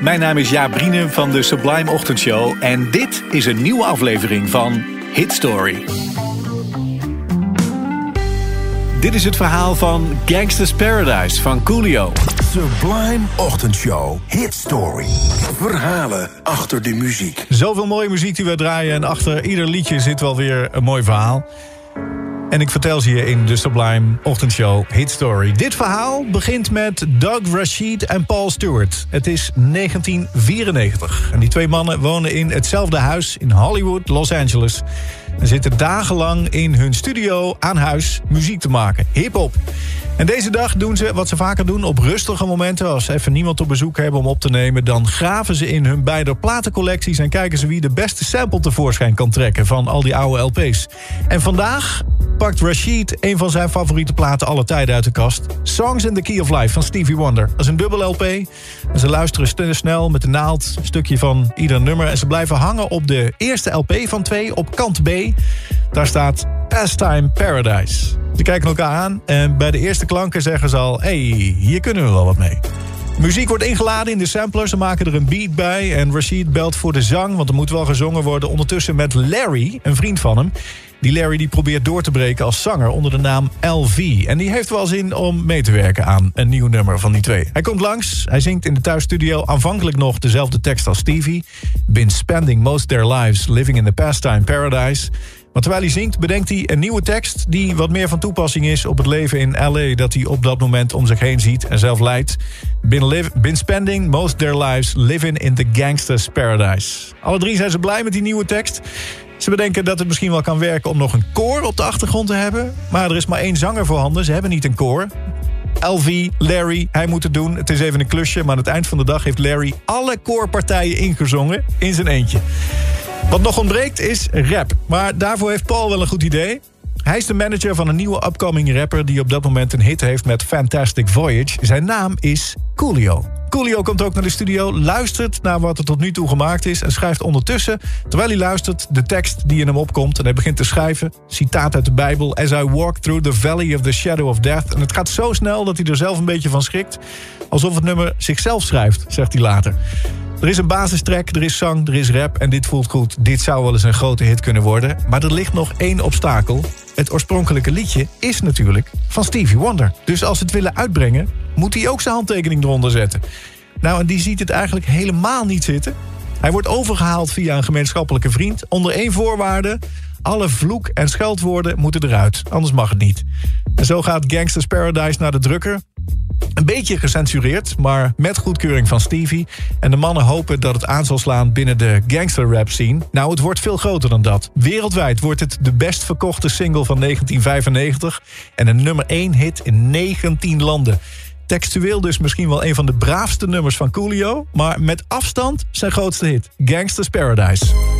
Mijn naam is Jaap Brienen van de Sublime Ochtendshow en dit is een nieuwe aflevering van Hit Story. Dit is het verhaal van Gangsta's Paradise van Coolio. Sublime Ochtendshow. Hit Story. Verhalen achter de muziek. Zoveel mooie muziek die we draaien en achter ieder liedje zit wel weer een mooi verhaal. En ik vertel ze je in de Sublime Ochtendshow Hit Story. Dit verhaal begint met Doug Rashid en Paul Stewart. Het is 1994. En die twee mannen wonen in hetzelfde huis in Hollywood, Los Angeles. En zitten dagenlang in hun studio aan huis muziek te maken. Hip-hop. En deze dag doen ze wat ze vaker doen op rustige momenten. Als ze even niemand op bezoek hebben om op te nemen... dan graven ze in hun beide platencollecties... en kijken ze wie de beste sample tevoorschijn kan trekken... van al die oude LP's. En vandaag pakt Rashid een van zijn favoriete platen alle tijden uit de kast. Songs in the Key of Life van Stevie Wonder. Dat is een dubbel LP. En ze luisteren snel met de naald, een stukje van ieder nummer. En ze blijven hangen op de eerste LP van twee, op kant B. Daar staat Pastime Paradise. Ze kijken elkaar aan en bij de eerste klanken zeggen ze al... hé, hey, hier kunnen we wel wat mee. Muziek wordt ingeladen in de sampler. Ze maken er een beat bij. En Rashid belt voor de zang, want er moet wel gezongen worden. Ondertussen met Larry, een vriend van hem. Die Larry die probeert door te breken als zanger onder de naam LV. En die heeft wel zin om mee te werken aan een nieuw nummer van die twee. Hij komt langs, hij zingt in de thuisstudio aanvankelijk nog dezelfde tekst als Stevie. Been spending most their lives living in the pastime paradise. Maar terwijl hij zingt, bedenkt hij een nieuwe tekst... die wat meer van toepassing is op het leven in L.A... dat hij op dat moment om zich heen ziet en zelf leidt. Been, live, spending most their lives living in the gangster's paradise. Alle drie zijn ze blij met die nieuwe tekst. Ze bedenken dat het misschien wel kan werken om nog een koor op de achtergrond te hebben. Maar er is maar één zanger voorhanden, ze hebben niet een koor. LV, Larry, hij moet het doen. Het is even een klusje, maar aan het eind van de dag heeft Larry... alle koorpartijen ingezongen in zijn eentje. Wat nog ontbreekt is rap. Maar daarvoor heeft Paul wel een goed idee. Hij is de manager van een nieuwe upcoming rapper... die op dat moment een hit heeft met Fantastic Voyage. Zijn naam is Coolio. Coolio komt ook naar de studio, luistert naar wat er tot nu toe gemaakt is... en schrijft ondertussen, terwijl hij luistert, de tekst die in hem opkomt. En hij begint te schrijven, citaat uit de Bijbel... As I walk through the valley of the shadow of death. En het gaat zo snel dat hij er zelf een beetje van schrikt. Alsof het nummer zichzelf schrijft, zegt hij later. Er is een basistrack, er is zang, er is rap en dit voelt goed. Dit zou wel eens een grote hit kunnen worden. Maar er ligt nog één obstakel. Het oorspronkelijke liedje is natuurlijk van Stevie Wonder. Dus als ze het willen uitbrengen, moet hij ook zijn handtekening eronder zetten. Nou, en die ziet het eigenlijk helemaal niet zitten. Hij wordt overgehaald via een gemeenschappelijke vriend... onder één voorwaarde... alle vloek- en scheldwoorden moeten eruit, anders mag het niet. En zo gaat Gangsters Paradise naar de drukker... Een beetje gecensureerd, maar met goedkeuring van Stevie. En de mannen hopen dat het aan zal slaan binnen de gangster rap scene. Nou, het wordt veel groter dan dat. Wereldwijd wordt het de best verkochte single van 1995... en een nummer 1 hit in 19 landen. Textueel dus misschien wel een van de braafste nummers van Coolio... maar met afstand zijn grootste hit, Gangsters Paradise.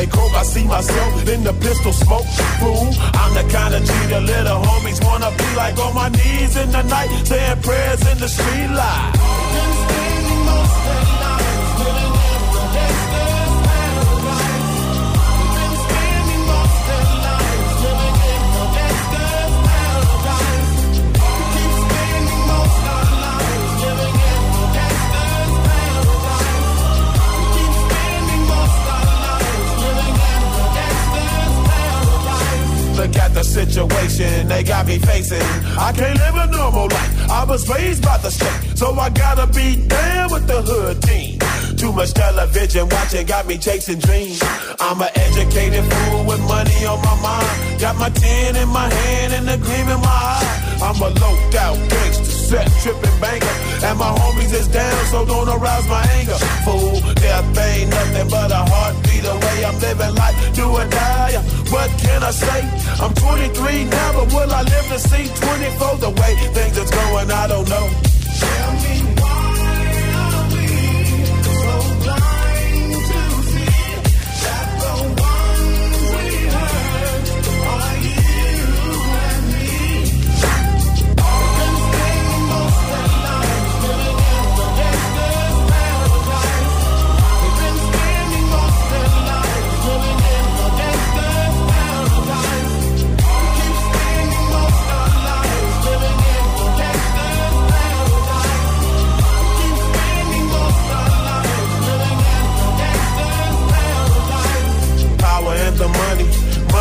They croak, I see myself in the pistol smoke. Fool, I'm the kind of G the little homies wanna be like on my knees in the night, saying prayers in the street light. Situation they got me facing. I can't live a normal life. I was raised by the state, so I gotta be down with the hood team. Too much television watching got me chasing dreams. I'm an educated fool with money on my mind. Got my tin in my hand and a gleam in my eye. I'm a low out gangster set tripping banker. And my homies is down, so don't arouse my anger. Fool, death ain't nothing but a heartbeat away. I'm living life, do or die. What can I say? I'm 23 now, but